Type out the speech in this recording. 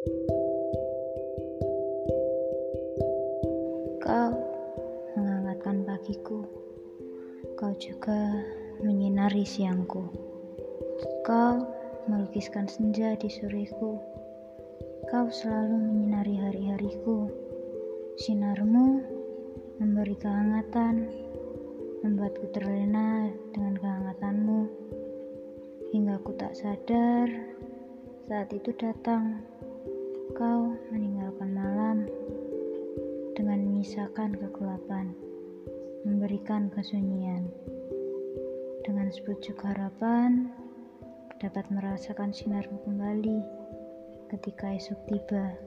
Kau menghangatkan pagiku. Kau juga menyinari siangku. Kau melukiskan senja di soreku. Kau selalu menyinari hari-hariku. Sinarmu memberi kehangatan, membuatku terlena dengan kehangatanmu. Hingga ku tak sadar, saat itu datang, kau meninggalkan malam dengan menyisakan kegelapan, memberikan kesunyian. Dengan sepucuk harapan, dapat merasakan sinarmu kembali ketika esok tiba.